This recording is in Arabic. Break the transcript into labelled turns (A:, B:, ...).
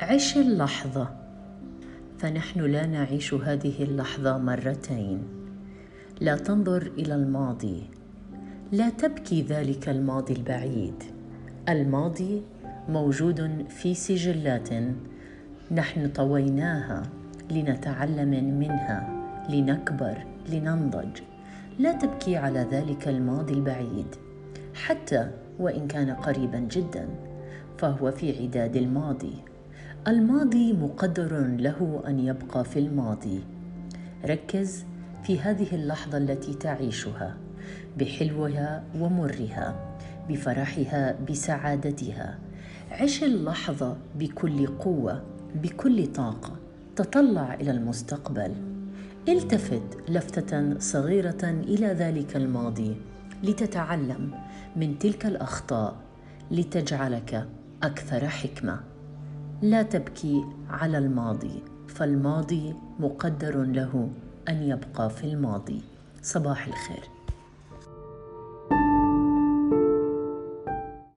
A: عش اللحظة. فنحن لا نعيش هذه اللحظة مرتين. لا تنظر إلى الماضي. لا تبكي ذلك الماضي البعيد. الماضي موجود في سجلات نحن طويناها لنتعلم منها لنكبر لننضج. لا تبكي على ذلك الماضي البعيد. حتى وإن كان قريبا جدا فهو في عداد الماضي. الماضي مقدر له أن يبقى في الماضي. ركز في هذه اللحظة التي تعيشها بحلوها ومرها بفرحها بسعادتها. عش اللحظة بكل قوة بكل طاقة. تطلع إلى المستقبل. التفت لفتة صغيرة إلى ذلك الماضي لتتعلم من تلك الأخطاء لتجعلك أكثر حكمة. لا تبكي على الماضي فالماضي مقدر له أن يبقى في الماضي. صباح الخير.